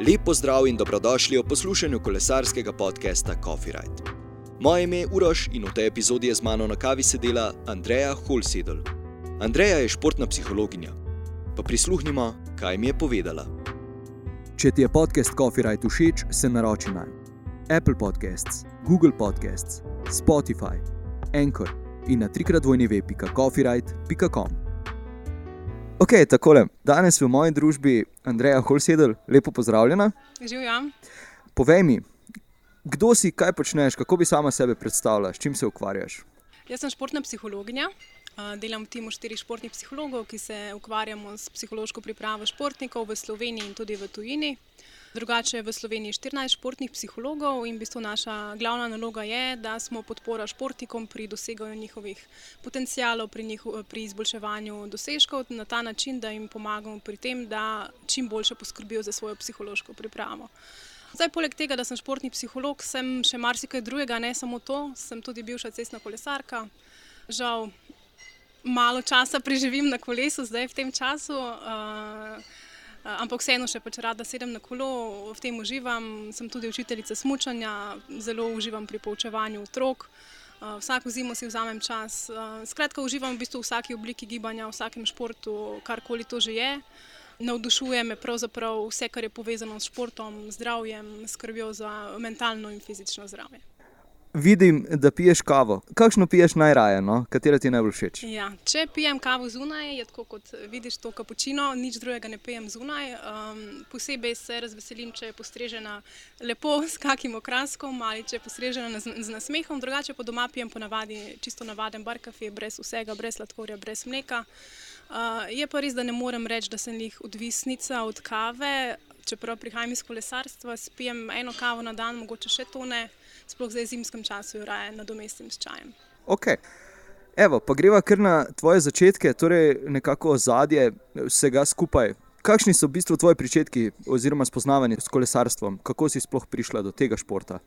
Lep pozdrav in dobrodošli v poslušanju kolesarskega podcasta Coffee Ride. Moje ime je Uroš in v tej epizodi je z mano na kavi sedela Andreja Holsedel. Andreja je športna psihologinja. Pa prisluhnimo, kaj mi je povedala. Če ti je podcast Coffee Ride všeč, se naroči na Apple Podcasts, Google Podcasts, Spotify, Anchor in na trikratvojneve.coffeeride.com. Ok, takole. Danes v moji družbi Andreja Holsedel, lepo pozdravljena. Živim. Povej mi, kdo si, kaj počneš, kako bi sama sebe predstavljala, s čim se ukvarjaš? Jaz sem športna psihologinja. Delam v timu štirih športnih psihologov, ki se ukvarjamo s psihološko pripravo športnikov v Sloveniji in tudi v tujini. Drugače je v Sloveniji 14 športnih psihologov in v bistvu naša glavna naloga je, da smo podpora športnikom pri doseganju njihovih potencijalov, pri, njiho, pri izboljševanju dosežkov na ta način, da jim pomagamo pri tem, da čim boljše poskrbijo za svojo psihološko pripravo. Zdaj, poleg tega, da sem športni psiholog, sem še marsikaj drugega, ne samo to, sem tudi bivša cestna kolesarka. Žal, malo časa preživim na kolesu, zdaj v tem času. Uh, ampak vseeno še pač rada sedem na kolo, v tem uživam. Sem tudi učiteljica smutanja, zelo uživam pri poučevanju otrok. Vsako zimo si vzamem čas. Skratka, uživam v bistvu v vsaki obliki gibanja, v vsakem športu, karkoli to že je. Navdušuje me pravzaprav vse, kar je povezano s športom, zdravjem, skrbjo za mentalno in fizično zdravje. Vidim, da piješ kavo. Kakšno piješ najraje, no? katera ti najbolj všeč? Ja, če pijem kavo zunaj, je tako kot vidiš to kapučino, nič drugega ne pijem zunaj. Um, posebej se razveselim, če je postrežena lepo s kakim okraskom ali če je postrežena z nasmehom. Drugače pa doma pijem ponavadi čisto navaden bar kafe, brez vsega, brez sladkorja, brez mleka. Uh, je pa res, da ne morem reči, da sem jih odvisnica od kave. Čeprav prihajam iz kolesarstva, spijem eno kavo na dan, mogoče še to ne sploh zdaj v zimskem času, jo raje nadomestim s čajem. Ok. Evo, pa greva kar na tvoje začetke, torej nekako ozadje vsega skupaj. Kakšni so v bistvu tvoji začetki oziroma spoznavanje s kolesarstvom? Kako si sploh prišla do tega športa?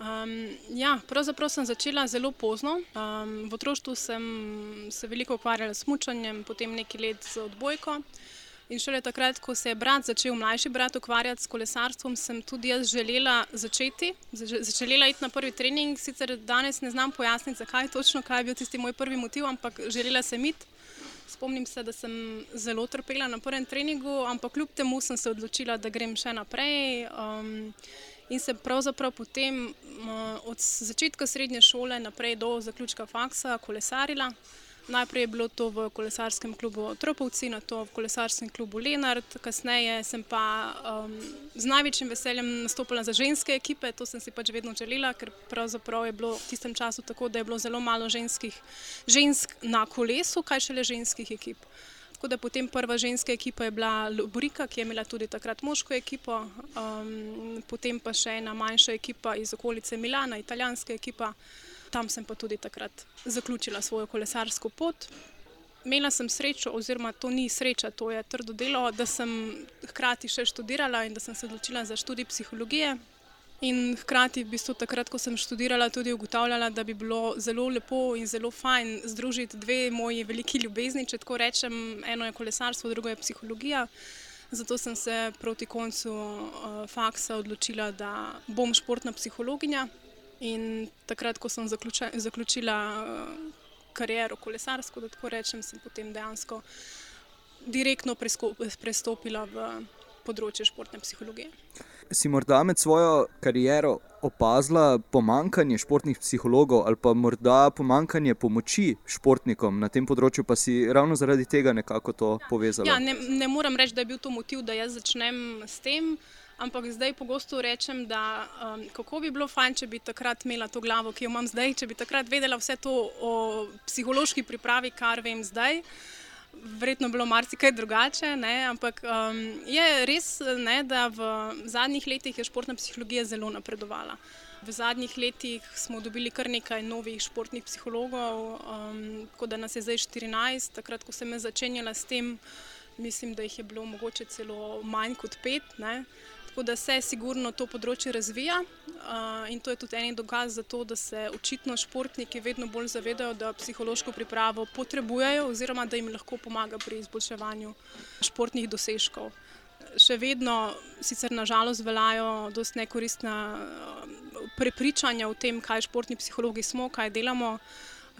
Um, ja, pravzaprav sem začela zelo pozno. Um, v otroštvu sem se veliko ukvarjala s mučanjem, potem nekaj let z odbojko. In šele takrat, ko se je brat začel, mlajši brat, ukvarjati s kolesarstvom, sem tudi jaz želela začeti. Želela iti na prvi trening, sicer danes ne znam pojasniti, zakaj točno, kaj je bil tisti moj prvi motiv, ampak želela sem iti. Spomnim se, da sem zelo trpela na prvem treningu, ampak kljub temu sem se odločila, da grem še naprej. Um, in se pravzaprav potem uh, od začetka srednje šole naprej do zaključka faksa kolesarila. Najprej je bilo to v kolesarskem klubu Tropovci, na to v kolesarskem klubu Lenart, kasneje sem pa um, z največjim veseljem nastopila za ženske ekipe, to sem si pač vedno želela, ker pravzaprav je bilo v tistem času tako, da je bilo zelo malo ženskih, žensk na kolesu, kaj šele ženskih ekip. Tako da potem prva ženska ekipa je bila Lubrika, ki je imela tudi takrat moško ekipo, um, potem pa še ena manjša ekipa iz okolice Milana, italijanska ekipa. Tam sem pa tudi takrat zaključila svojo kolesarsko pot. Imela sem srečo, oziroma to ni sreča, to je trdo delo, da sem hkrati še študirala in da sem se odločila za študij psihologije. In hkrati, v bistvu, takrat, ko sem študirala, tudi ugotavljala, da bi bilo zelo lepo in zelo fajn združiti dve moji veliki ljubezni, če tako rečem. Eno je kolesarstvo, drugo je psihologija. Zato sem se proti koncu uh, faksa odločila, da bom športna psihologinja. In takrat, ko sem zaključa, zaključila uh, kariero kolesarsko, da tako rečem, sem potem dejansko direktno prestopila v področje športne psihologije. Si morda med svojo kariero opazila pomankanje športnih psihologov ali pa morda pomankanje pomoči športnikom na tem področju, pa si ravno zaradi tega nekako to povezala? Ja, ne, ne morem reči, da je bil to motiv, da jaz začnem s tem. Ampak zdaj pogosto rečem, da um, kako bi bilo fajn, če bi takrat imela to glavo, ki jo imam zdaj, če bi takrat vedela vse to o psihološki pripravi, kar vem zdaj. Verjetno je bilo marsikaj drugače, ne? ampak um, je res, ne, da v zadnjih letih je športna psihologija zelo napredovala. V zadnjih letih smo dobili kar nekaj novih športnih psihologov, um, tako da nas je zdaj 14. Takrat, ko sem začenjala s tem, mislim, da jih je bilo mogoče celo manj kot pet. Ne? Tako da se sigurno to področje razvija in to je tudi en dokaz za to, da se očitno športniki vedno bolj zavedajo, da psihološko pripravo potrebujejo oziroma da jim lahko pomaga pri izboljševanju športnih dosežkov. še vedno, sicer nažalost, veljajo dosti nekoristna prepričanja o tem, kaj športni psihologi smo, kaj delamo.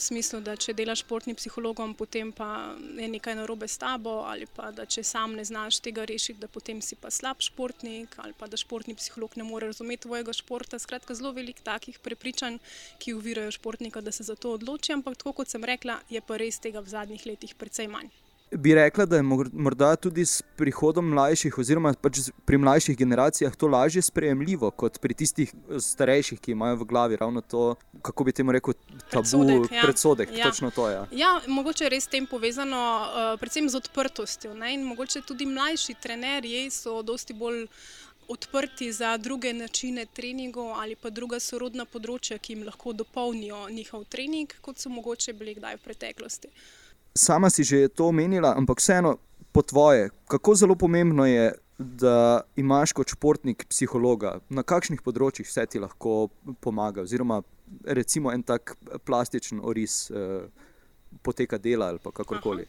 V smislu, da če delaš športnim psihologom, potem pa je nekaj narobe s tabo, ali pa da če sam ne znaš tega rešiti, da potem si pa slab športnik, ali pa da športni psiholog ne more razumeti tvojega športa. Skratka, zelo veliko takih prepričanj, ki uvirajo športnika, da se za to odloči. Ampak, tako kot sem rekla, je pa res tega v zadnjih letih precej manj. Bi rekla, da je morda tudi s prihodom mlajših, oziroma pač pri mlajših generacijah, to lažje sprejemljivo kot pri tistih starejših, ki imajo v glavi ravno to, kako bi temu rekel, tabu, predsodek. Ja. predsodek ja. To, ja. ja, mogoče je res s tem povezano, uh, predvsem z odprtostjo. Ne? In mogoče tudi mlajši trenerji so dosti bolj. Odprti za druge načine treningov ali pa druga sorodna področja, ki jim lahko dopolnijo njihov trening, kot so mogoče bili kdaj v preteklosti. Sama si že to omenila, ampak vseeno po tvoje, kako zelo pomembno je, da imaš kot športnik psihologa, na kakšnih področjih vse ti lahko pomaga, oziroma recimo en tak plastičen oris eh, poteka dela ali kakorkoli.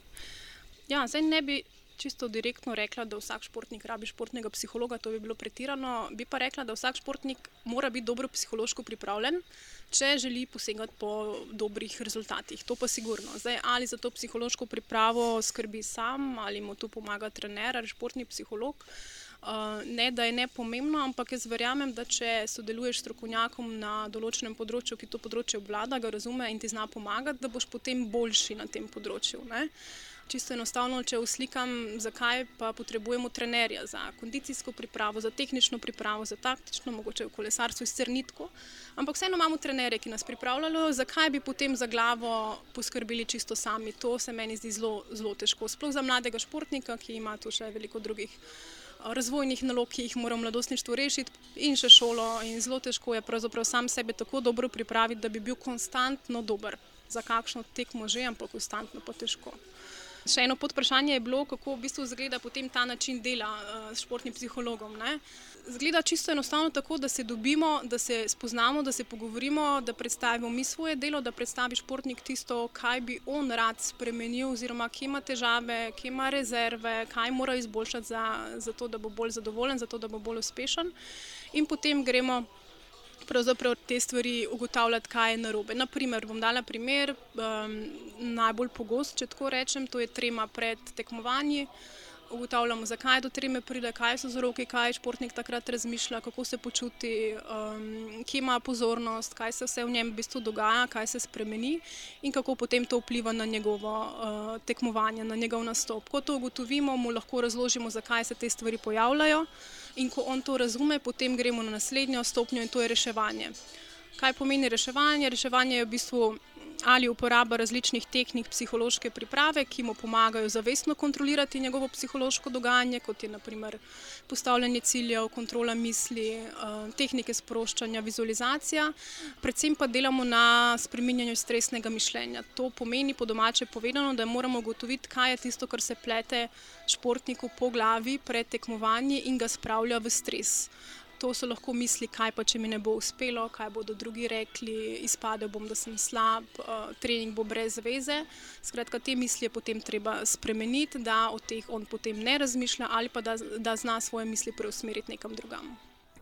Ja, zdaj ne bi čisto direktno rekla, da vsak športnik rabi športnega psihologa, to bi bilo pretirano. Bi pa rekla, da vsak športnik mora biti dobro psihološko pripravljen, če želi posegati po dobrih rezultatih. To pa sigurno. Zdaj, ali za to psihološko pripravo skrbi sam, ali mu tu pomaga trener ali športni psiholog. Uh, ne, da je ne pomembno, ampak jaz verjamem, da če sodeluješ s strokovnjakom na določenem področju, ki to področje obvlada, ga razume in ti zna pomagati, da boš potem boljši na tem področju. Uh, čisto enostavno, če uslikam, zakaj pa potrebujemo trenerja za kondicijsko pripravo, za tehnično pripravo, za taktično, mogoče v kolesarstvu iz crnitko. Ampak vseeno imamo trenerje, ki nas pripravljajo, zakaj bi potem za glavo poskrbeli čisto sami. To se meni zdi zelo, zelo težko. Sploh za mladega športnika, ki ima tu še veliko drugih. Razvojnih nalog, ki jih mora v mladostništvu rešiti, in še šolo. In zelo težko je pravzaprav sam sebe tako dobro pripraviti, da bi bil konstantno dober. Za kakšno tekmo že, ampak konstantno pa težko. Še eno podprašanje je bilo, kako v bistvu izgleda potem ta način dela uh, s športnim psihologom. Ne? Zgleda čisto enostavno tako, da se dobimo, da se spoznamo, da se pogovorimo, da predstavimo mi svoje delo, da predstavi športnik tisto, kaj bi on rad spremenil, oziroma kje ima težave, kje ima rezerve, kaj mora izboljšati, za, za to, da bo bolj zadovoljen, za to, da bo bolj uspešen. In potem gremo pravzaprav te stvari ugotavljati, kaj je narobe. Naprimer, bom dala primer, um, najbolj pogost, če tako rečem, to je trema pred tekmovanji ugotavljamo, zakaj do treme pride, kaj so vzroki, kaj športnik takrat razmišlja, kako se počuti, um, kje ima pozornost, kaj se vse v njem v bistvu dogaja, kaj se spremeni in kako potem to vpliva na njegovo uh, tekmovanje, na njegov nastop. Ko to ugotovimo, mu lahko razložimo, zakaj se te stvari pojavljajo in ko on to razume, potem gremo na naslednjo stopnjo in to je reševanje. Kaj pomeni reševanje? Reševanje je v bistvu ali uporaba različnih tehnik psihološke priprave, ki mu pomagajo zavestno kontrolirati njegovo psihološko dogajanje, kot je naprimer postavljanje ciljev, kontrola misli, eh, tehnike sproščanja, vizualizacija. Predvsem pa delamo na spreminjanju stresnega mišljenja. To pomeni po domače povedano, da moramo ugotoviti, kaj je tisto, kar se plete športniku po glavi pred tekmovanjem in ga spravlja v stres to so lahko misli, kaj pa če mi ne bo uspelo, kaj bodo drugi rekli, izpadel bom, da sem slab, uh, trening bo brez veze. Skratka, te misli je potem treba spremeniti, da o teh on potem ne razmišlja ali pa da, da zna svoje misli preusmeriti nekam drugam.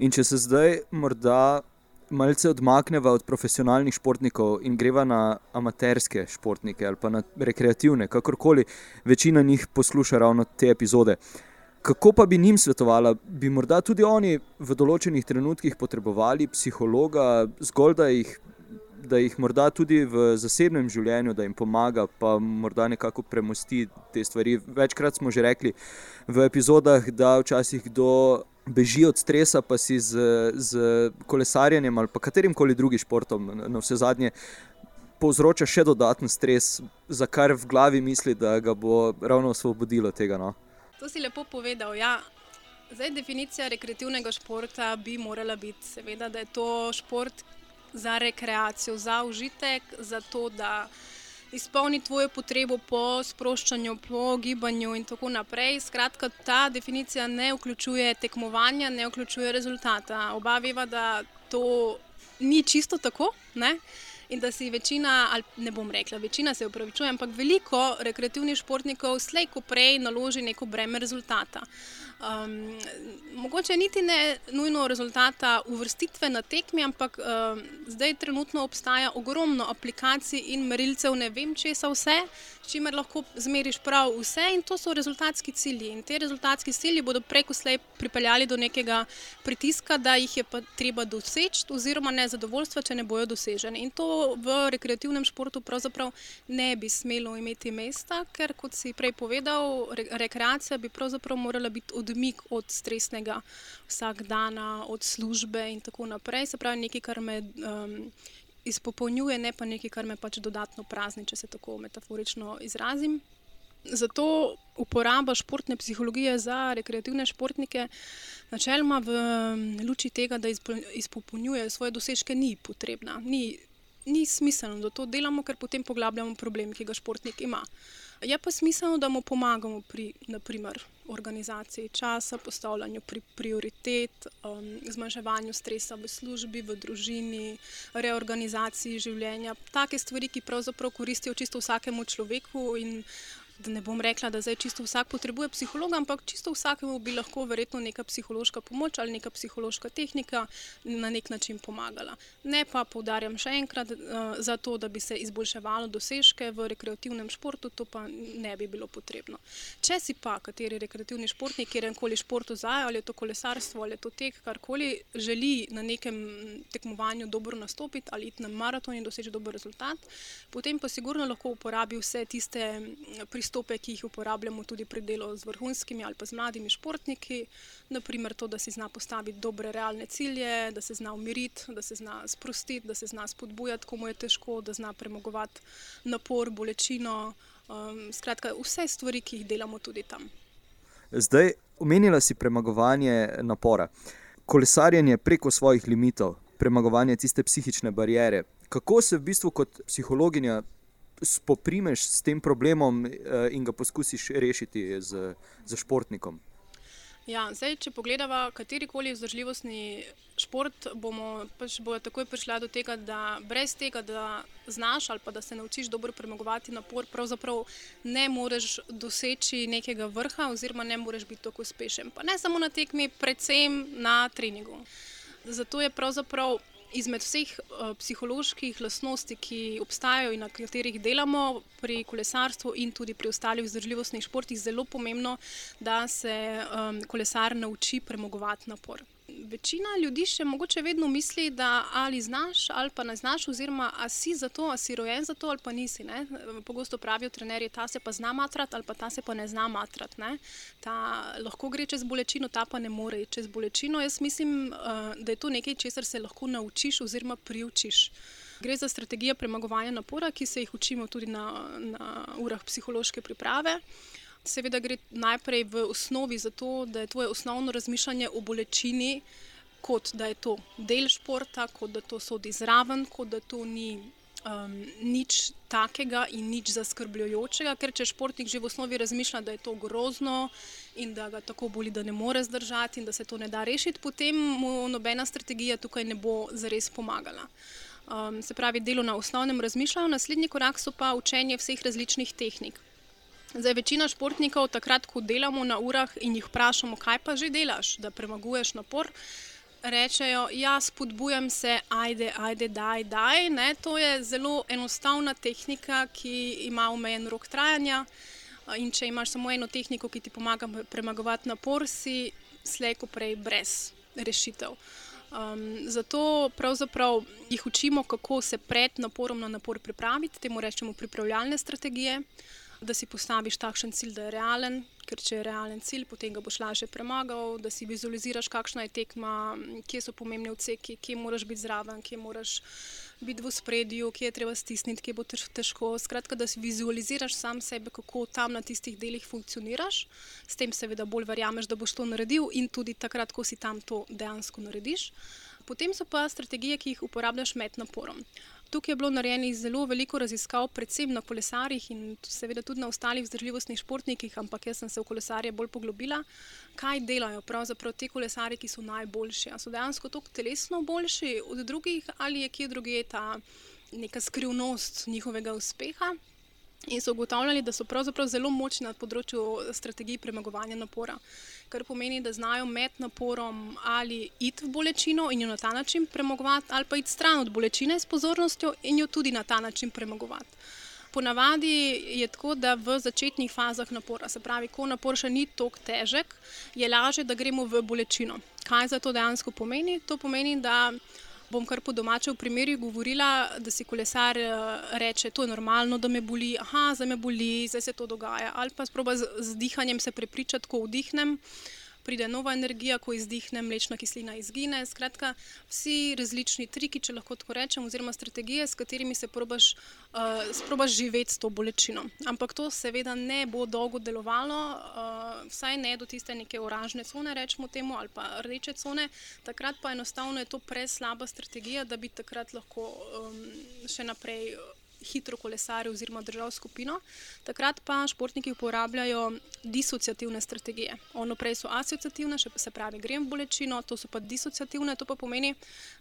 In če se zdaj morda malce odmakneva od profesionalnih športnikov in greva na amaterske športnike ali pa na rekreativne, kakorkoli večina njih posluša ravno te epizode. Uh, Kako pa bi njim svetovala, bi morda tudi oni v določenih trenutkih potrebovali psihologa, zgolj da jih, da jih morda tudi v zasebnem življenju, da jim pomaga, pa morda nekako premosti te stvari. Večkrat smo že rekli v epizodah, da včasih kdo beži od stresa, pa si z, z kolesarjenjem ali katerim koli drugim športom na vse zadnje. Povzroča še dodaten stres, za kar v glavi misli, da ga bo ravno osvobodilo tega. No? To si lepo povedal. Ja. Zdaj, definicija rekreativnega športa bi morala biti, seveda, da je to šport za rekreacijo, za užitek, za to, da izpolni tvojo potrebo po sproščanju, po gibanju in tako naprej. Skratka, ta definicija ne vključuje tekmovanja, ne vključuje rezultata. Oba veva, da to ni čisto tako. Ne? In da si večina, ali ne bom rekla, večina se upravičuje, ampak veliko rekreativnih športnikov slej ko prej naloži neko breme rezultata. Um, mogoče niti ne nujno rezultata uvrstitve na tekmi, ampak um, zdaj trenutno obstaja ogromno aplikacij in merilcev, ne vem česa vse, s čimer lahko zmeriš prav vse in to so rezultatski cilji. In te rezultatski cilji bodo preko slej pripeljali do nekega pritiska, da jih je pa treba doseči, oziroma nezadovoljstva, če ne bojo doseženi. In to v rekreativnem športu pravzaprav ne bi smelo imeti mesta, ker kot si prej povedal, re rekreacija bi pravzaprav morala biti od odmik od stresnega vsakdana, od službe in tako naprej. Se pravi, nekaj, kar me um, izpopolnjuje, ne pa nekaj, kar me pač dodatno prazni, če se tako metaforično izrazim. Zato uporaba športne psihologije za rekreativne športnike, načeloma v um, luči tega, da izpopolnjuje svoje dosežke, ni potrebna. Ni, ni smiselno, da to delamo, ker potem poglabljamo problem, ki ga športnik ima. Je pa smiselno, da mu pomagamo pri naprimer, organizaciji časa, postavljanju pri prioritet, um, zmanjševanju stresa v službi, v družini, reorganizaciji življenja. Take stvari, ki pravzaprav koristijo čisto vsakemu človeku in da ne bom rekla, da zdaj čisto vsak potrebuje psihologa, ampak čisto vsakemu bi lahko verjetno neka psihološka pomoč ali neka psihološka tehnika na nek način pomagala. Ne pa poudarjam še enkrat, uh, za to, da bi se izboljševalo dosežke v rekreativnem športu, to pa ne bi bilo potrebno. Če si pa kateri rekreativni športnik, kjer koli športu zdaj, ali je to kolesarstvo ali je to tek, karkoli želi na nekem tekmovanju dobro nastopiti ali iti na maraton in doseči dober rezultat, potem pa sigurno lahko uporabi vse tiste pristope, pristope, ki jih uporabljamo tudi pri delu z vrhunskimi ali pa z mladimi športniki. Naprimer, to, da si zna postaviti dobre, realne cilje, da se zna umiriti, da se zna sprostiti, da se zna spodbujati, komu je težko, da zna premagovati napor, bolečino. Um, skratka, vse stvari, ki jih delamo tudi tam. Zdaj, omenila si premagovanje napora, kolesarjenje preko svojih limitov, premagovanje tiste psihične barijere. Kako se v bistvu kot psihologinja spoprimeš s tem problemom uh, in ga poskusiš rešiti z, z športnikom? Ja, zdaj, če pogledamo katerikoli vzdržljivostni šport, bomo pač bojo takoj prišli do tega, da brez tega, da znaš ali pa da se naučiš dobro premagovati napor, pravzaprav ne moreš doseči nekega vrha, oziroma ne moreš biti tako uspešen. Pa ne samo na tekmi, predvsem na treningu. Zato je pravzaprav izmed vseh uh, psiholoških lastnosti, ki obstajajo in na katerih delamo pri kolesarstvu in tudi pri ostalih vzdržljivostnih športih, zelo pomembno, da se um, kolesar nauči premagovati napor večina ljudi še mogoče vedno misli, da ali znaš ali pa ne znaš, oziroma a si za to, a si rojen za to ali pa nisi. Ne? Pogosto pravijo trenerji, ta se pa zna matrat ali pa ta se pa ne zna matrat. Ne? Ta lahko gre čez bolečino, ta pa ne more čez bolečino. Jaz mislim, uh, da je to nekaj, česar se lahko naučiš oziroma priučiš. Gre za strategije premagovanja napora, ki se jih učimo tudi na, na urah psihološke priprave. Uh, Seveda gre najprej v osnovi za to, da je tvoje osnovno razmišljanje o bolečini, kot da je to del športa, kot da to sodi zraven, kot da to ni um, nič takega in nič zaskrbljujočega. Ker če športnik že v osnovi razmišlja, da je to grozno in da ga tako boli, da ne more zdržati in da se to ne da rešiti, potem mu nobena strategija tukaj ne bo zares pomagala. Um, se pravi, delo na osnovnem razmišljanju, naslednji korak so pa učenje vseh različnih tehnik. Zdaj, večina športnikov, takrat, ko delamo na urah in jih vprašamo, kaj pa že delaš, da premaguješ napor, rečejo, ja, spodbujam se, ajde, ajde, daj, daj. Ne? To je zelo enostavna tehnika, ki ima omejen rok trajanja. In če imaš samo eno tehniko, ki ti pomaga premagovati napor, si slejko prej brez rešitev. Um, zato pravzaprav jih učimo, kako se pred naporom na napor pripraviti, temu rečemo pripravljalne strategije da si postaviš takšen cilj, da je realen, ker če je realen cilj, potem ga boš lažje premagal, da si vizualiziraš, kakšna je tekma, kje so pomembni odseki, kje moraš biti zraven, kje moraš biti v spredju, kje je treba stisniti, kje bo težko. Skratka, da si vizualiziraš sam sebe, kako tam na tistih delih funkcioniraš, s tem seveda bolj verjameš, da boš to naredil in tudi takrat, ko si tam to dejansko narediš. Potem so pa strategije, ki jih uporabljaš med naporom. Tukaj je bilo narejenih zelo veliko raziskav, predvsem na kolesarjih in seveda tudi na ostalih vzdržljivostnih športnikih, ampak jaz sem se v kolesarje bolj poglobila, kaj delajo pravzaprav ti kolesari, ki so najboljši. A so dejansko tako telesno boljši od drugih ali je kje drugje ta neka skrivnost njihovega uspeha. In so ugotavljali, da so pravzaprav zelo močni na področju strategij premagovanja napora, kar pomeni, da znajo med naporom ali iti v bolečino in jo na ta način premagovati, ali pa iti stran od bolečine s pozornostjo in jo tudi na ta način premagovati. Ponavadi je tako, da v začetnih fazah napora, se pravi, ko napor še ni tako težek, je lažje, da gremo v bolečino. Kaj za to dejansko pomeni? To pomeni, da bom kar po domačem primeru govorila, da si kolesar eh, reče, to je normalno, da me boli, aha, zdaj me boli, zdaj se to dogaja. Ali pa sproba z, z dihanjem se prepričati, ko vdihnem pride nova energija, ko izdihne, mlečna kislina izgine. Skratka, vsi različni triki, če lahko tako rečem, oziroma strategije, s katerimi se probaš, uh, probaš živeti s to bolečino. Ampak to seveda ne bo dolgo delovalo, uh, vsaj ne do tiste neke oranžne cone, rečemo temu, ali pa rdeče cone. Takrat pa enostavno je to preslaba strategija, da bi takrat lahko um, še naprej hitro kolesaril oziroma držal skupino. Takrat pa športniki uporabljajo disociativne strategije. Ono prej so asociativne, se pravi, grem v bolečino, to so pa disociativne, to pa pomeni,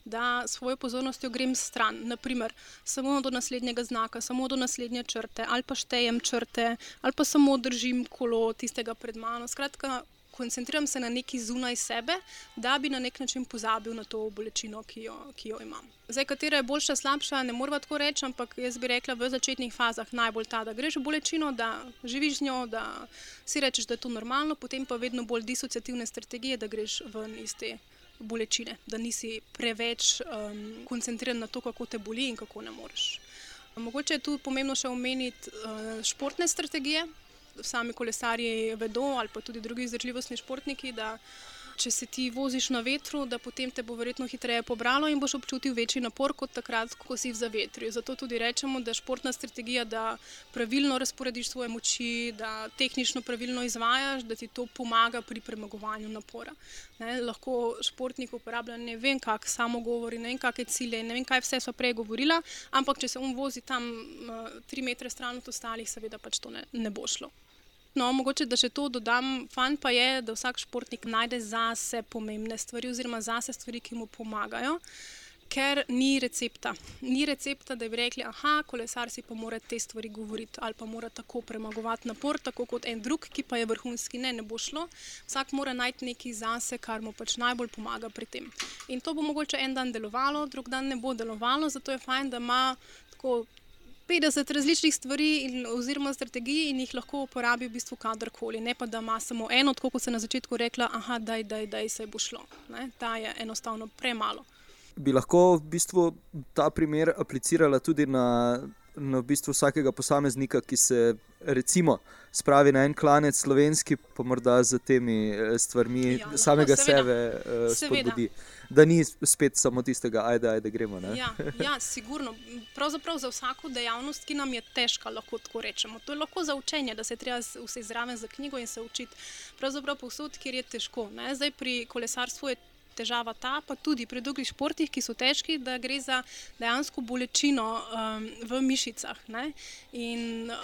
da svojo pozornostjo grem stran. Naprimer, samo do naslednjega znaka, samo do naslednje črte, ali pa štejem črte, ali pa samo držim kolo tistega pred mano. Skratka, koncentriram se na neki zunaj sebe, da bi na nek način pozabil na to bolečino, ki jo, ki jo imam. Zdaj, katera je boljša, slabša, ne moramo tako reči, ampak jaz bi rekla v začetnih fazah najbolj ta, da greš v bolečino, da živiš z njo, da si rečeš, da je to normalno, potem pa vedno bolj disociativne strategije, da greš ven iz te bolečine, da nisi preveč um, koncentriran na to, kako te boli in kako ne moreš. Mogoče je tu pomembno še omeniti uh, športne strategije, sami kolesarji vedo, ali pa tudi drugi izdržljivostni športniki, da če se ti voziš na vetru, da potem te bo verjetno hitreje pobralo in boš občutil večji napor kot takrat, ko si v zavetri. Zato tudi rečemo, da je športna strategija, da pravilno razporediš svoje moči, da tehnično pravilno izvajaš, da ti to pomaga pri premagovanju napora. Ne, lahko športnik uporablja ne vem, kak samo govori, ne vem, kakšne cilje, ne vem, kaj vse so prej govorila, ampak če se on vozi tam uh, tri metre stran od ostalih, seveda pač to ne, ne bo šlo. No, mogoče da še to dodam. Fan pa je, da vsak športnik najde zase pomembne stvari, oziroma zase stvari, ki mu pomagajo, ker ni recepta. Ni recepta, da bi rekli, ah, kolesar si pa mora te stvari govoriti ali pa mora tako premagovati napor, tako kot en drug, ki pa je vrhunski. Ne, ne bo šlo. Vsak mora najti nekaj zase, kar mu pač najbolj pomaga pri tem. In to bo mogoče en dan delovalo, drug dan ne bo delovalo, zato je fajn, da ima tako 50 različnih stvari in, oziroma strategij in jih lahko uporabi v bistvu kadarkoli, ne pa da ima samo eno, tako kot se na začetku rekla, ah, da je se bo šlo. Ne? Ta je enostavno premalo. Bi lahko v bistvu ta primer aplicirala tudi na, na v bistvu vsakega posameznika, ki se recimo spravi na en klanec slovenski, pa morda z temi eh, stvarmi ja, samega seveda. sebe uh, spodbudi. Da ni spet samo tistega, ajde, ajde gremo. Ja, ja, sigurno. Pravzaprav za vsako dejavnost, ki nam je težka, lahko tako rečemo. To je lahko za učenje, da se treba vse zraven za knjigo in se učiti. Pravzaprav povsod, kjer je težko. Ne? Zdaj pri kolesarstvu je težava ta, pa tudi pri drugih športih, ki so težki, da gre za dejansko bolečino um, v mišicah. In um,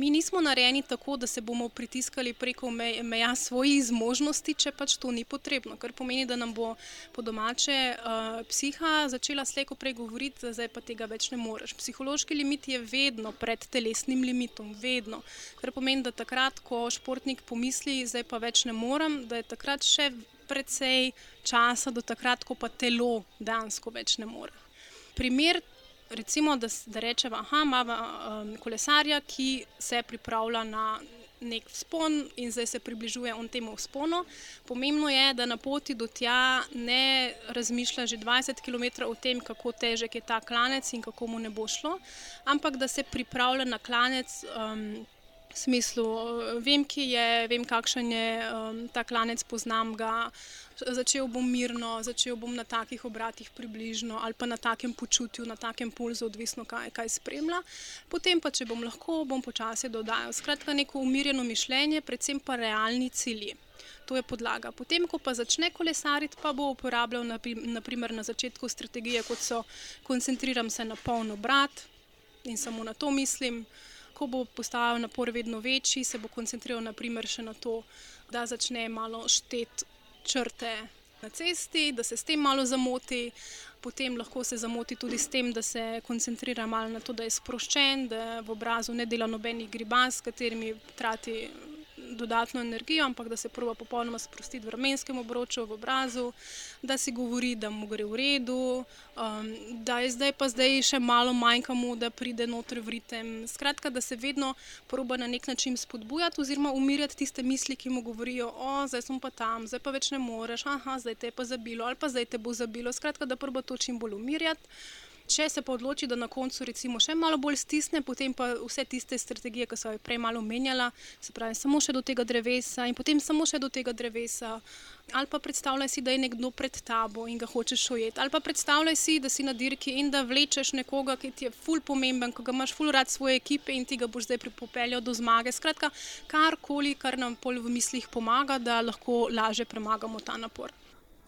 mi nismo narejeni tako, da se bomo pritiskali preko meja svojih zmožnosti, če pač to ni potrebno. Kar pomeni, da nam bo po domače uh, psiha začela slejko prej govoriti, da zdaj pa tega več ne moreš. Psihološki limit je vedno pred telesnim limitom, vedno. Kar pomeni, da takrat, ko športnik pomisli, zdaj pa več ne morem, da je takrat še precej časa do takrat, ko pa telo dejansko več ne more. Primer, recimo, da, da rečemo, da imamo um, kolesarja, ki se pripravlja na nek spon in zdaj se približuje on temu sponu. Pomembno je, da na poti do tja ne razmišlja že 20 km o tem, kako težek je ta klanec in kako mu ne bo šlo, ampak da se pripravlja na klanec. Um, smislu, vem, ki je, vem, kakšen je um, ta klanec, poznam ga. Začel bom mirno, začel bom na takih obratih, približno ali pa na takem počutju, na takem pulzu, odvisno kaj, kaj spremlja. Potem pa, če bom lahko, bom počasi dodajal. Skratka, neko umirjeno mišljenje, predvsem pa realni cilji. To je podlaga. Potem, ko pa začne kolesariti, pa bo uporabljal naprimer na začetku strategije, kot so koncentriram se na polno obrat in samo na to mislim ko bo postajal napor vedno večji, se bo koncentriral naprimer še na to, da začne malo šteti črte na cesti, da se s tem malo zamoti. Potem lahko se zamoti tudi s tem, da se koncentrira malo na to, da je sproščen, da v obrazu ne dela nobenih gribas, s katerimi trati dodatno energijo, ampak da se prvo popolnoma sprostiti v ramenskem obroču, v obrazu, da si govori, da mu gre v redu, um, da je zdaj pa zdaj še malo manjka mu, da pride noter v ritem. Skratka, da se vedno proba na nek način spodbujati oziroma umirjati tiste misli, ki mu govorijo, o, zdaj sem pa tam, zdaj pa več ne moreš, aha, zdaj te je pa zabilo ali pa zdaj te bo zabilo. Skratka, da proba to čim bolj umirjati. Če se pa odloči, da na koncu recimo še malo bolj stisne, potem pa vse tiste strategije, ki so jih prej malo menjala, se pravi, samo še do tega drevesa in potem samo še do tega drevesa. Ali pa predstavljaj si, da je nekdo pred tabo in ga hočeš ujeti. Ali pa predstavljaj si, da si na dirki in da vlečeš nekoga, ki ti je ful pomemben, ko ga imaš ful rad svoje ekipe in ti ga boš zdaj pripeljal do zmage. Skratka, karkoli, kar nam pol v mislih pomaga, da lahko lažje premagamo ta napor.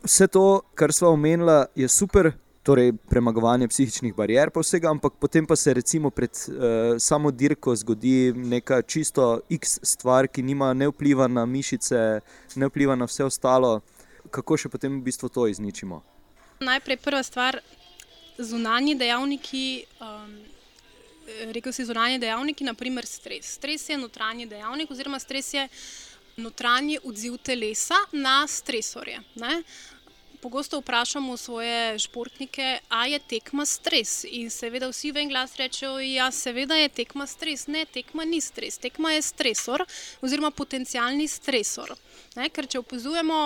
Vse to, kar smo omenili, je super, torej premagovanje psihičnih barijer, pa vsega, ampak potem pa se recimo pred uh, samo dirko zgodi neka čisto X stvar, ki nima ne vpliva na mišice, ne vpliva na vse ostalo. Kako še potem v bistvu to izničimo? Najprej prva stvar, zunanji dejavniki. Um, Rekel si zunanje dejavniki, naprimer stres. Stres je notranji dejavnik, oziroma stres je notranji odziv telesa na stresorje. Ne? Pogosto vprašamo svoje športnike, ali je tekma stres. In seveda vsi v en glas rečejo, da ja, seveda je tekma stres. Ne, tekma ni stres, tekma je stresor oziroma potencijalni stresor. Ne, ker če opazujemo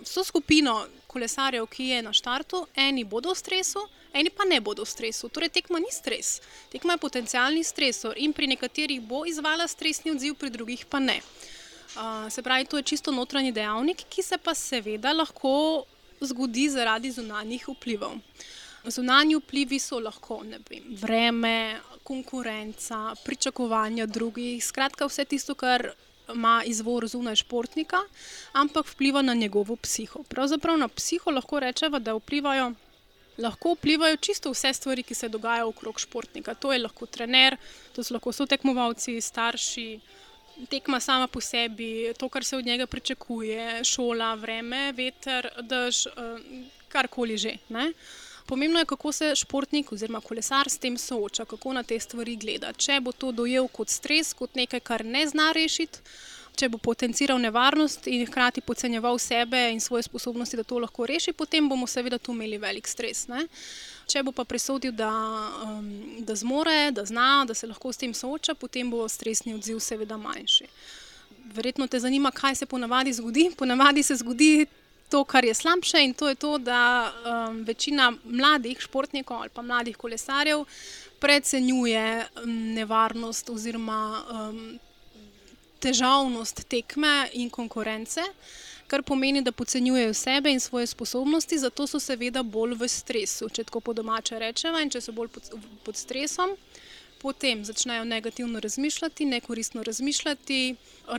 vso skupino kolesarjev, ki je na štartu, eni bodo v stresu. Eni pa ne bodo v stresu, torej tekma ni stres, tekma je potencijalni stresor in pri nekaterih bo izvala stresni odziv, pri drugih pa ne. Uh, se pravi, to je čisto notranji dejavnik, ki se pa seveda lahko zgodi zaradi zunanjih vplivov. Zunanji vplivi so lahko vem, vreme, konkurenca, pričakovanja drugih, skratka vse tisto, kar ima izvor zunaj športnika, ampak vpliva na njegovo psiho. Pravzaprav na psiho lahko rečemo, da vplivajo. Lahko vplivajo čisto vse stvari, ki se dogajajo okrog športnika. To je lahko trener, to so lahko sotekmovalci, starši, tekma sama po sebi, to, kar se od njega pričakuje, šola, vreme, veter, dež, eh, karkoli že. Ne? Pomembno je, kako se športnik oziroma kolesar s tem sooča, kako na te stvari gleda. Če bo to dojel kot stres, kot nekaj, kar ne zna rešiti, če bo potenciral nevarnost in hkrati podcenjeval sebe in svoje sposobnosti, da to lahko reši, potem bomo seveda tu imeli velik stres. Ne? Če bo pa presodil, da, um, da zmore, da zna, da se lahko s tem sooča, potem bo stresni odziv seveda manjši. Verjetno te zanima, kaj se ponavadi zgodi. Ponavadi se zgodi to, kar je slabše, in to je to, da um, večina mladih športnikov ali pa mladih kolesarjev precenjuje um, nevarnost oziroma um, težavnost tekme in konkurence kar pomeni, da podcenjujejo sebe in svoje sposobnosti, zato so seveda bolj v stresu, če tako po domače rečemo, in če so bolj pod, pod stresom. Potem začnejo negativno razmišljati, nekoristno razmišljati,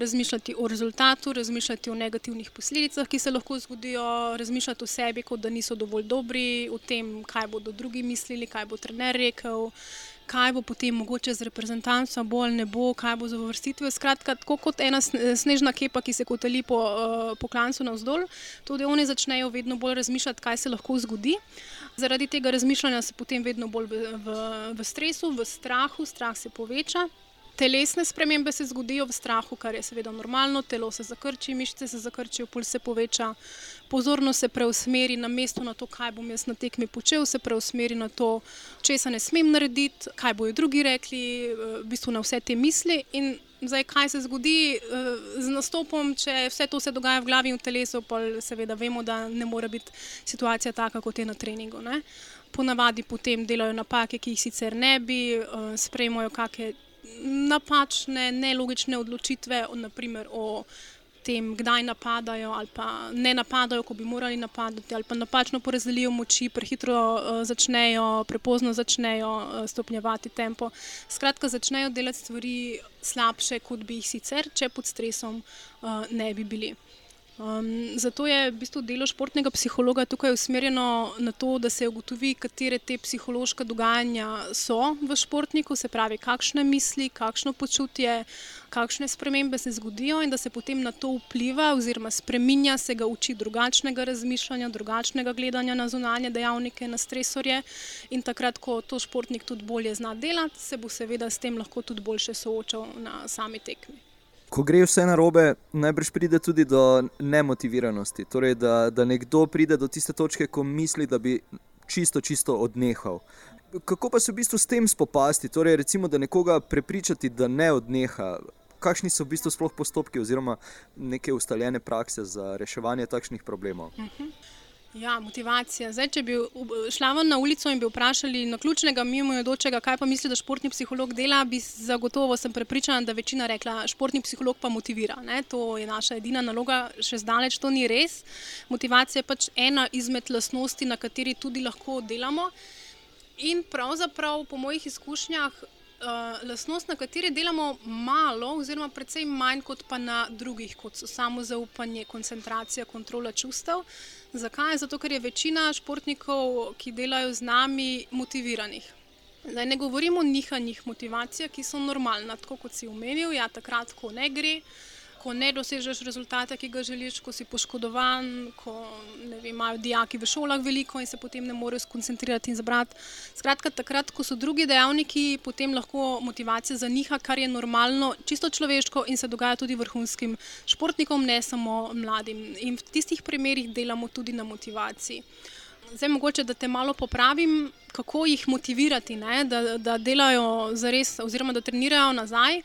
razmišljati o rezultatu, razmišljati o negativnih posledicah, ki se lahko zgodijo, razmišljati o sebi, kot da niso dovolj dobri, o tem, kaj bodo drugi mislili, kaj bo trener rekel, kaj bo potem mogoče z reprezentanco, bolj ne bo, kaj bo z uvrstitvijo. Skratka, tako kot ena snežna kepa, ki se kotali po, eh, po klancu navzdol, tudi oni začnejo vedno bolj razmišljati, kaj se lahko zgodi. Zaradi tega razmišljanja se potem vedno bolj v, v, v stresu, v strahu, strah se poveča. Telesne spremembe se zgodijo v strahu, kar je seveda normalno, telo se zakrči, mišice se zakrčijo, puls se poveča, pozornost se preusmeri na mesto, na to, kaj bom jaz na tekmi počel, se preusmeri na to, česa ne smem narediti, kaj bojo drugi rekli, v bistvu na vse te misli. In zdaj, kaj se zgodi eh, z nastopom, če vse to se dogaja v glavi in v telesu, pa seveda vemo, da ne more biti situacija taka, kot je na treningu. Ne? Ponavadi potem delajo napake, ki jih sicer ne bi, eh, sprejmajo kakšne napačne, nelogične odločitve, naprimer o tem, kdaj napadajo ali pa ne napadajo, ko bi morali napadati, ali pa napačno porazdelijo moči, prehitro uh, začnejo, prepozno začnejo uh, stopnjevati tempo. Skratka, začnejo delati stvari slabše, kot bi jih sicer, če pod stresom uh, ne bi bili. Um, zato je v bistvu delo športnega psihologa tukaj usmerjeno na to, da se ugotovi, katere te psihološke dogajanja so v športniku, se pravi, kakšne misli, kakšno počutje, kakšne spremembe se zgodijo in da se potem na to vpliva oziroma spreminja, se ga uči drugačnega razmišljanja, drugačnega gledanja na zunanje dejavnike, na stresorje. In takrat, ko to športnik tudi bolje zna delati, se bo seveda s tem lahko tudi boljše soočal na sami tekmi. Ko gre vse na robe, najbrž pride tudi do nemotiviranosti. Torej, da, da nekdo pride do tiste točke, ko misli, da bi čisto, čisto odnehal. Kako pa se v bistvu s tem spopasti? Torej, recimo, da nekoga prepričati, da ne odneha. Kakšni so v bistvu postopki oziroma neke ustaljene prakse za reševanje takšnih problemov? Uh -huh. Ja, motivacija. Zdaj, če bi šla na ulico in bi vprašali na ključnega mimojodočega, kaj pa misli, da športni psiholog dela, bi zagotovo sem prepričana, da večina rekla, športni psiholog pa motivira. Ne? To je naša edina naloga, še zdaleč to ni res. Motivacija je pač ena izmed lastnosti, na kateri tudi lahko delamo. In pravzaprav, po mojih izkušnjah, uh, lastnost, na kateri delamo malo, oziroma precej manj kot pa na drugih, kot so samo zaupanje, koncentracija, kontrola čustev. Zakaj? Zato, ker je večina športnikov, ki delajo z nami, motiviranih. Zdaj ne govorimo o nihanjih motivacije, ki so normalna, tako kot si omenil, ja, takrat, ko ne gre. Ko ne dosežeš rezultata, ki ga želiš, ko si poškodovan, ko vem, imajo dijaki v šolah veliko in se potem ne morejo skoncentrirati in zbrati. Skratka, takrat, ko so drugi dejavniki, potem lahko motivacija zaniha, kar je normalno, čisto človeško in se dogaja tudi vrhunskim športnikom, ne samo mladim. In v tistih primerih delamo tudi na motivaciji. Zdaj, mogoče, da te malo popravim, kako jih motivirati, da, da delajo zares, oziroma da trenirajo nazaj.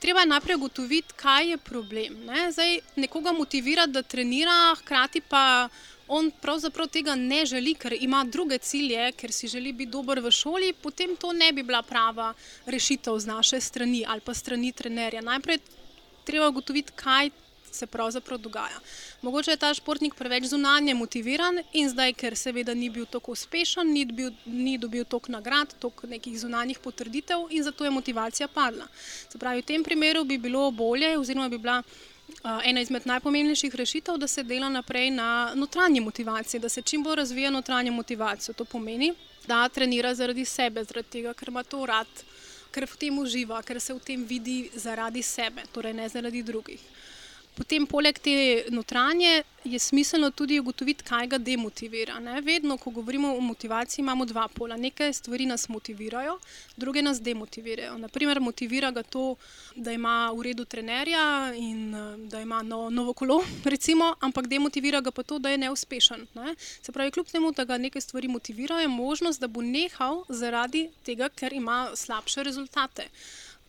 Treba je najprej ugotoviti, kaj je problem. Ne? Zdaj, nekoga motivirati, da trenira, hkrati pa on pravzaprav tega ne želi, ker ima druge cilje, ker si želi biti dober v šoli, potem to ne bi bila prava rešitev z naše strani ali pa strani trenerja. Najprej treba ugotoviti, kaj se pravzaprav dogaja. Mogoče je ta športnik preveč zunanje motiviran in zdaj, ker seveda ni bil tako uspešen, ni, bil, ni dobil toliko nagrad, toliko nekih zunanjih potrditev in zato je motivacija padla. Se pravi, v tem primeru bi bilo bolje, oziroma bi bila. Ena izmed najpomembnejših rešitev je, da se dela naprej na notranji motivaciji, da se čim bolj razvija notranja motivacija. To pomeni, da trenira zaradi sebe, zaradi tega, ker ima to rad, ker v tem uživa, ker se v tem vidi zaradi sebe, torej ne zaradi drugih. Potem, poleg te notranje, je smiselno tudi ugotoviti, kaj ga demotivira. Ne? Vedno, ko govorimo o motivaciji, imamo dva pola. Nekaj stvari nas motivirajo, druge nas demotivirajo. Naprimer, motivira ga to, da ima v redu trenerja in da ima no, novo kolo, recimo, ampak demotivira ga pa to, da je neuspešen. Ne? Se pravi, kljub temu, da ga nekaj stvari motivirajo, je možnost, da bo nehal zaradi tega, ker ima slabše rezultate.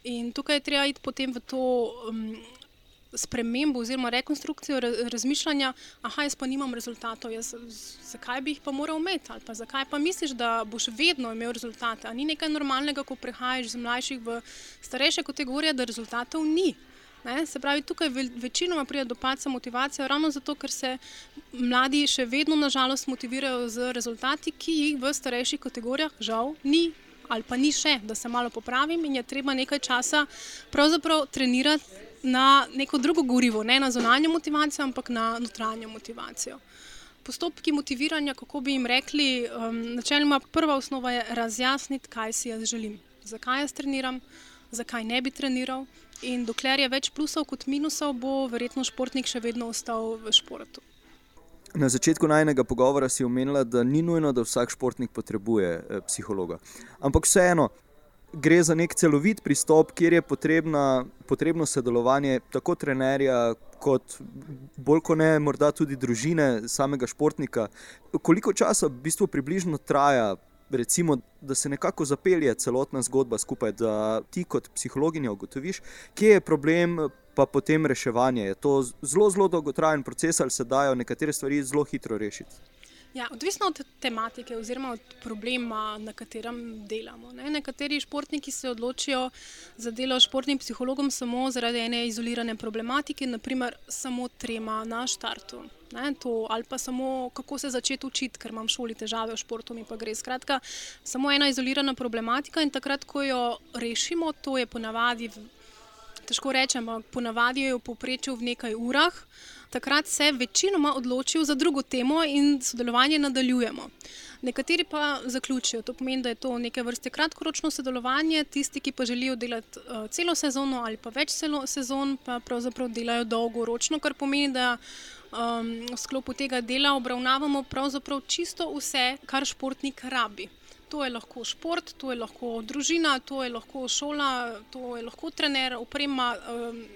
In tukaj je treba iti potem v to. Um, spremembo oziroma rekonstrukcijo razmišljanja, ah, jaz pa nimam rezultatov, jaz, zakaj bi jih pa moral imeti, ali pa zakaj pa misliš, da boš vedno imel rezultate. Ali ni nekaj normalnega, ko prehajaš iz mlajših v starejše kategorije, da rezultatov ni. Ne? Se pravi, tukaj večinoma pride do paca motivacije, ravno zato, ker se mladi še vedno, nažalost, motivirajo z rezultati, ki jih v starejših kategorijah žal ni. Ali pa ni še, da se malo popravim, in je treba nekaj časa trenirati na neko drugo gorivo, ne na zunanjo motivacijo, ampak na notranjo motivacijo. Postopki motiviranja, kako bi jim rekli, um, načeloma prva osnova je razjasniti, kaj si jaz želim, zakaj jaz treniram, zakaj ne bi treniral. In dokler je več plusov kot minusov, bo verjetno športnik še vedno ostal v športu. Na začetku najnega pogovora si omenila, da ni nujno, da vsak športnik potrebuje eh, psihologa. Ampak vseeno, gre za nek celovit pristop, kjer je potrebna, potrebno sodelovanje tako trenerja, kot bolj kot ne, morda tudi družine samega športnika. Koliko časa v bistvu približno traja, recimo, da se nekako zapelje celotna zgodba skupaj, da ti kot psihologinja ugotoviš, kje je problem. Pa potem reševanje. Je to zelo, zelo dolgotrajen proces, ali se dajo nekatere stvari zelo hitro rešiti? Ja, odvisno od tematike oziroma od problema, na katerem delamo. Ne. Nekateri športniki se odločijo za delo športnim psihologom samo zaradi ene izolirane problematike, naprimer samo trema na štartu. Ne, to, ali pa samo kako se začeti učiti, ker imam v šoli težave v športu, mi pa gre. Skratka, samo ena izolirana problematika in takrat, ko jo rešimo, to je ponavadi težko rečem, ponavadi je v povprečju v nekaj urah, takrat se večinoma odločijo za drugo temo in sodelovanje nadaljujemo. Nekateri pa zaključijo. To pomeni, da je to neke vrste kratkoročno sodelovanje, tisti, ki pa želijo delati uh, celo sezono ali pa več sezon, pa pravzaprav delajo dolgoročno, kar pomeni, da um, v sklopu tega dela obravnavamo pravzaprav čisto vse, kar športnik rabi. To je lahko šport, to je lahko družina, to je lahko šola, to je lahko trener, oprema,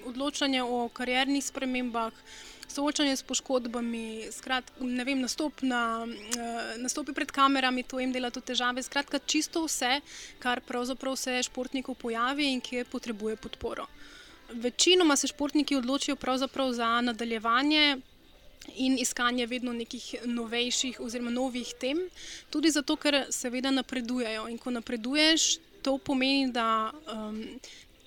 odločanje o kariernih spremembah soočanje s poškodbami, skrat, vem, nastop na, uh, nastopi pred kamerami, to jim dela tudi težave. Skratka, čisto vse, kar pravzaprav se športniku pojavi in ki potrebuje podporo. Večinoma se športniki odločijo za nadaljevanje. In iskanje vedno nekih novejših, oziroma novih tem, tudi zato, ker seveda napredujejo. In ko napreduješ, to pomeni, da um,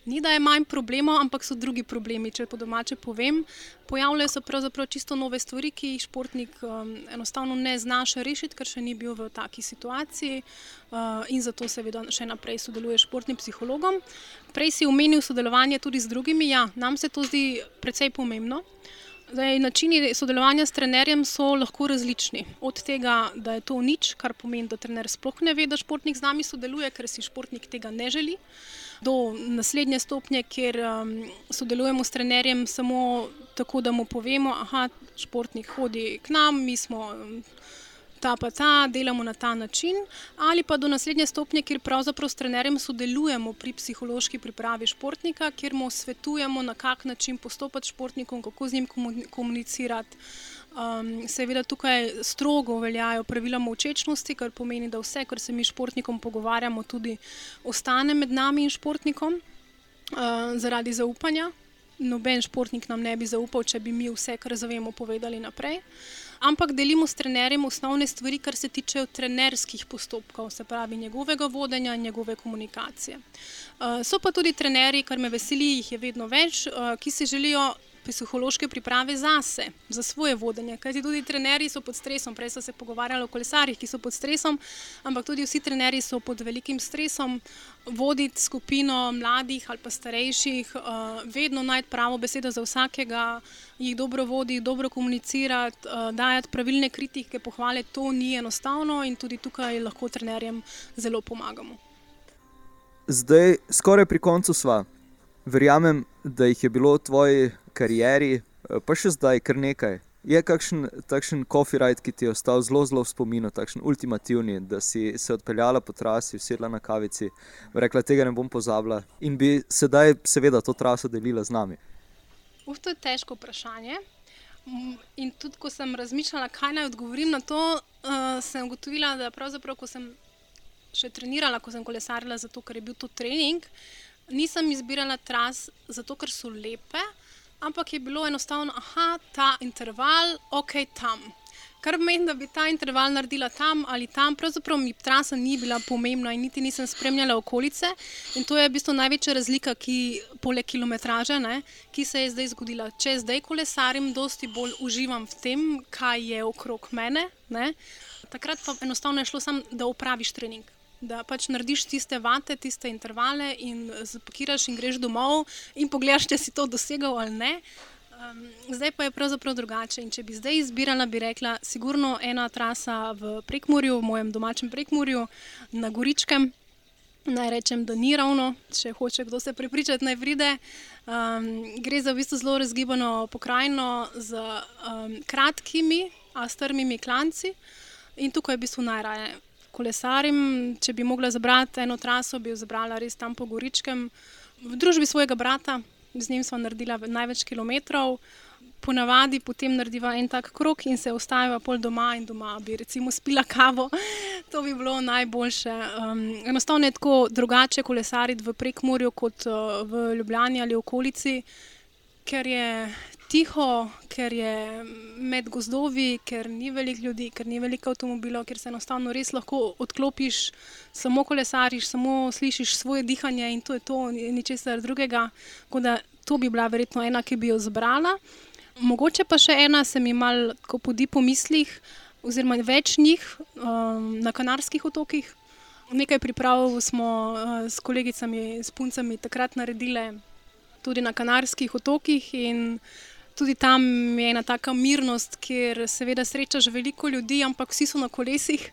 ni da je manj problemov, ampak so drugi problemi. Če po domače povem, pojavljajo se pravzaprav čisto nove stvari, ki jih športnik um, enostavno ne zna še rešiti, ker še ni bil v taki situaciji uh, in zato seveda še naprej sodeluje s športnim psihologom. Prej si omenil sodelovanje tudi z drugimi, ja, nam se to zdi precej pomembno. Zdaj, načini sodelovanja s trenerjem so lahko različni. Od tega, da je to nič, kar pomeni, da trener sploh ne ve, da športnik z nami sodeluje, ker si športnik tega ne želi do naslednje stopnje, kjer um, sodelujemo s trenerjem samo tako, da mu povemo, da športnik hodi k nam, mi smo um, ta pa ta, delamo na ta način. Ali pa do naslednje stopnje, kjer pravzaprav s trenerjem sodelujemo pri psihološki pripravi športnika, kjer mu svetujemo, na kak način postopati s športnikom, kako z njim komunicirati. Um, seveda tukaj strogo veljajo pravila močečnosti, kar pomeni, da vse, kar se mi športnikom pogovarjamo, tudi ostane med nami in športnikom uh, zaradi zaupanja. Noben športnik nam ne bi zaupal, če bi mi vse, kar zavemo, povedali naprej. Ampak delimo s trenerjem osnovne stvari, kar se tiče trenerskih postopkov, se pravi njegovega vodenja in njegove komunikacije. Uh, so pa tudi trenerji, kar me veseli, jih je vedno več, uh, ki si želijo psihološke priprave zase, za svoje vodenje. Kajti tudi trenerji so pod stresom, prej so se pogovarjali o kolesarjih, ki so pod stresom, ampak tudi vsi trenerji so pod velikim stresom. Voditi skupino mladih ali pa starejših, uh, vedno najti pravo besedo za vsakega, jih dobro voditi, dobro komunicirati, uh, dajati pravilne kritike, pohvale, to ni enostavno in tudi tukaj lahko trenerjem zelo pomagamo. Zdaj, skoraj pri koncu sva. Verjamem, da jih je bilo v tvoji karieri, eh, pa še zdaj kar nekaj. Je kakšen takšen ride, ki ti je ostal zelo, zelo v spominu, takšen ultimativni, da si se odpeljala po trasi, sedla na kavici, rekla, tega ne bom pozabila in bi sedaj, seveda, to traso delila z nami? Uf, to je težko vprašanje. Mm, in tudi, ko sem razmišljala, kaj naj odgovorim na to, uh, sem ugotovila, da pravzaprav, ko sem še trenirala, ko sem kolesarila, zato ker je bil to trening, nisem izbirala tras, zato ker so lepe ampak je bilo enostavno, da ta interval, ok, tam. Kar pomeni, da bi ta interval naredila tam ali tam, pravzaprav mi trasa ni bila pomembna in niti nisem spremljala okolice. In to je v bistvu največja razlika, ki poleg kilometraže, ne, ki se je zdaj zgodila. Če zdaj kolesarim, dosti bolj uživam v tem, kaj je okrog mene. Ne. Takrat pa enostavno je šlo samo, da opraviš trening da pač narediš tiste vate, tiste intervale in zapakiraš in greš domov in pogledaš, če si to dosegal ali ne. Um, zdaj pa je pravzaprav drugače. In če bi zdaj izbirala, bi rekla, sigurno ena trasa v Prekmorju, v mojem domačem Prekmorju, na Goričkem. Naj rečem, da ni ravno, če hoče kdo se prepričati, naj pride. Um, gre za v bistvu zelo razgibano pokrajino z um, kratkimi, a strmimi klanci. In tukaj je v bistvu najraje kolesarim, če bi mogla zabrati eno traso, bi jo zabrala res tam po Goričkem, v družbi svojega brata, z njim smo naredila največ kilometrov. Ponavadi potem narediva en tak krok in se ostaja pol doma in doma bi recimo spila kavo. To bi bilo najboljše. Um, enostavno je tako drugače kolesariti v Prekmorju kot uh, v Ljubljani ali okolici, ker je tiho, ker je med gozdovi, ker ni veliko ljudi, ker ni veliko avtomobilov, ker se enostavno res lahko odklopiš, samo kolesariš, samo slišiš svoje dihanje in to je to, ničesar drugega. Da, to bi bila verjetno ena, ki bi jo zbrala. Mogoče pa še ena, se mi malo podi po mislih, oziroma več njih um, na Kanarskih otokih. Nekaj priprav smo uh, s kolegicami, s puncami takrat naredili tudi na Kanarskih otokih. Tudi tam je ena taka mirnost, kjer seveda srečaš veliko ljudi, ampak vsi so na kolesih.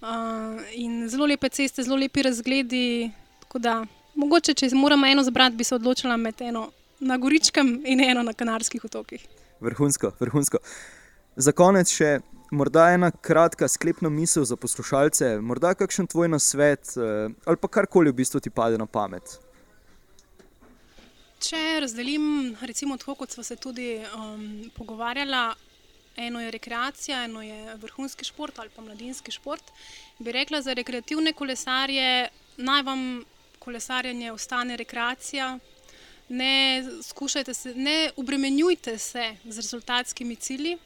Uh, in zelo lepe ceste, zelo lepi razgledi. Da, mogoče, če moramo eno zbrati, bi se odločila med eno na Goričkem in eno na Kanarskih otokih. Vrhunsko, vrhunsko. Za konec še morda ena kratka sklepna misel za poslušalce, morda kakšen tvoj nasvet eh, ali pa karkoli v bistvu ti pade na pamet. Če razdelim, recimo, tako kot smo se tudi um, pogovarjali, eno je rekreacija, eno je vrhunski šport ali pa mladinski šport. Bi rekla za rekreativne kolesarje, naj vam kolesarjenje ostane rekreacija. Ne, se, ne obremenjujte se z rezultatskimi cilji.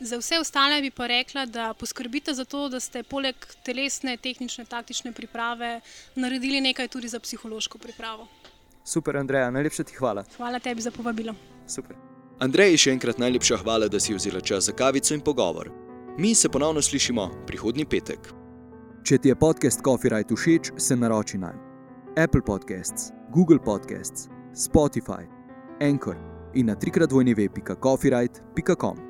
Za vse ostale bi pa rekla, da poskrbite za to, da ste poleg telesne, tehnične, taktične priprave naredili nekaj tudi za psihološko pripravo. Super, Andreja, najlepša ti hvala. Hvala tebi za povabilo. Super. Andrej, še enkrat najlepša hvala, da si vzela čas za kavico in pogovor. Mi se ponovno slišimo prihodnji petek. Če ti je podcast Coffee Right všeč, se naroči na Apple Podcasts, Google Podcasts, Spotify, Anchor in na trikrat vojni web.coffeeright.com.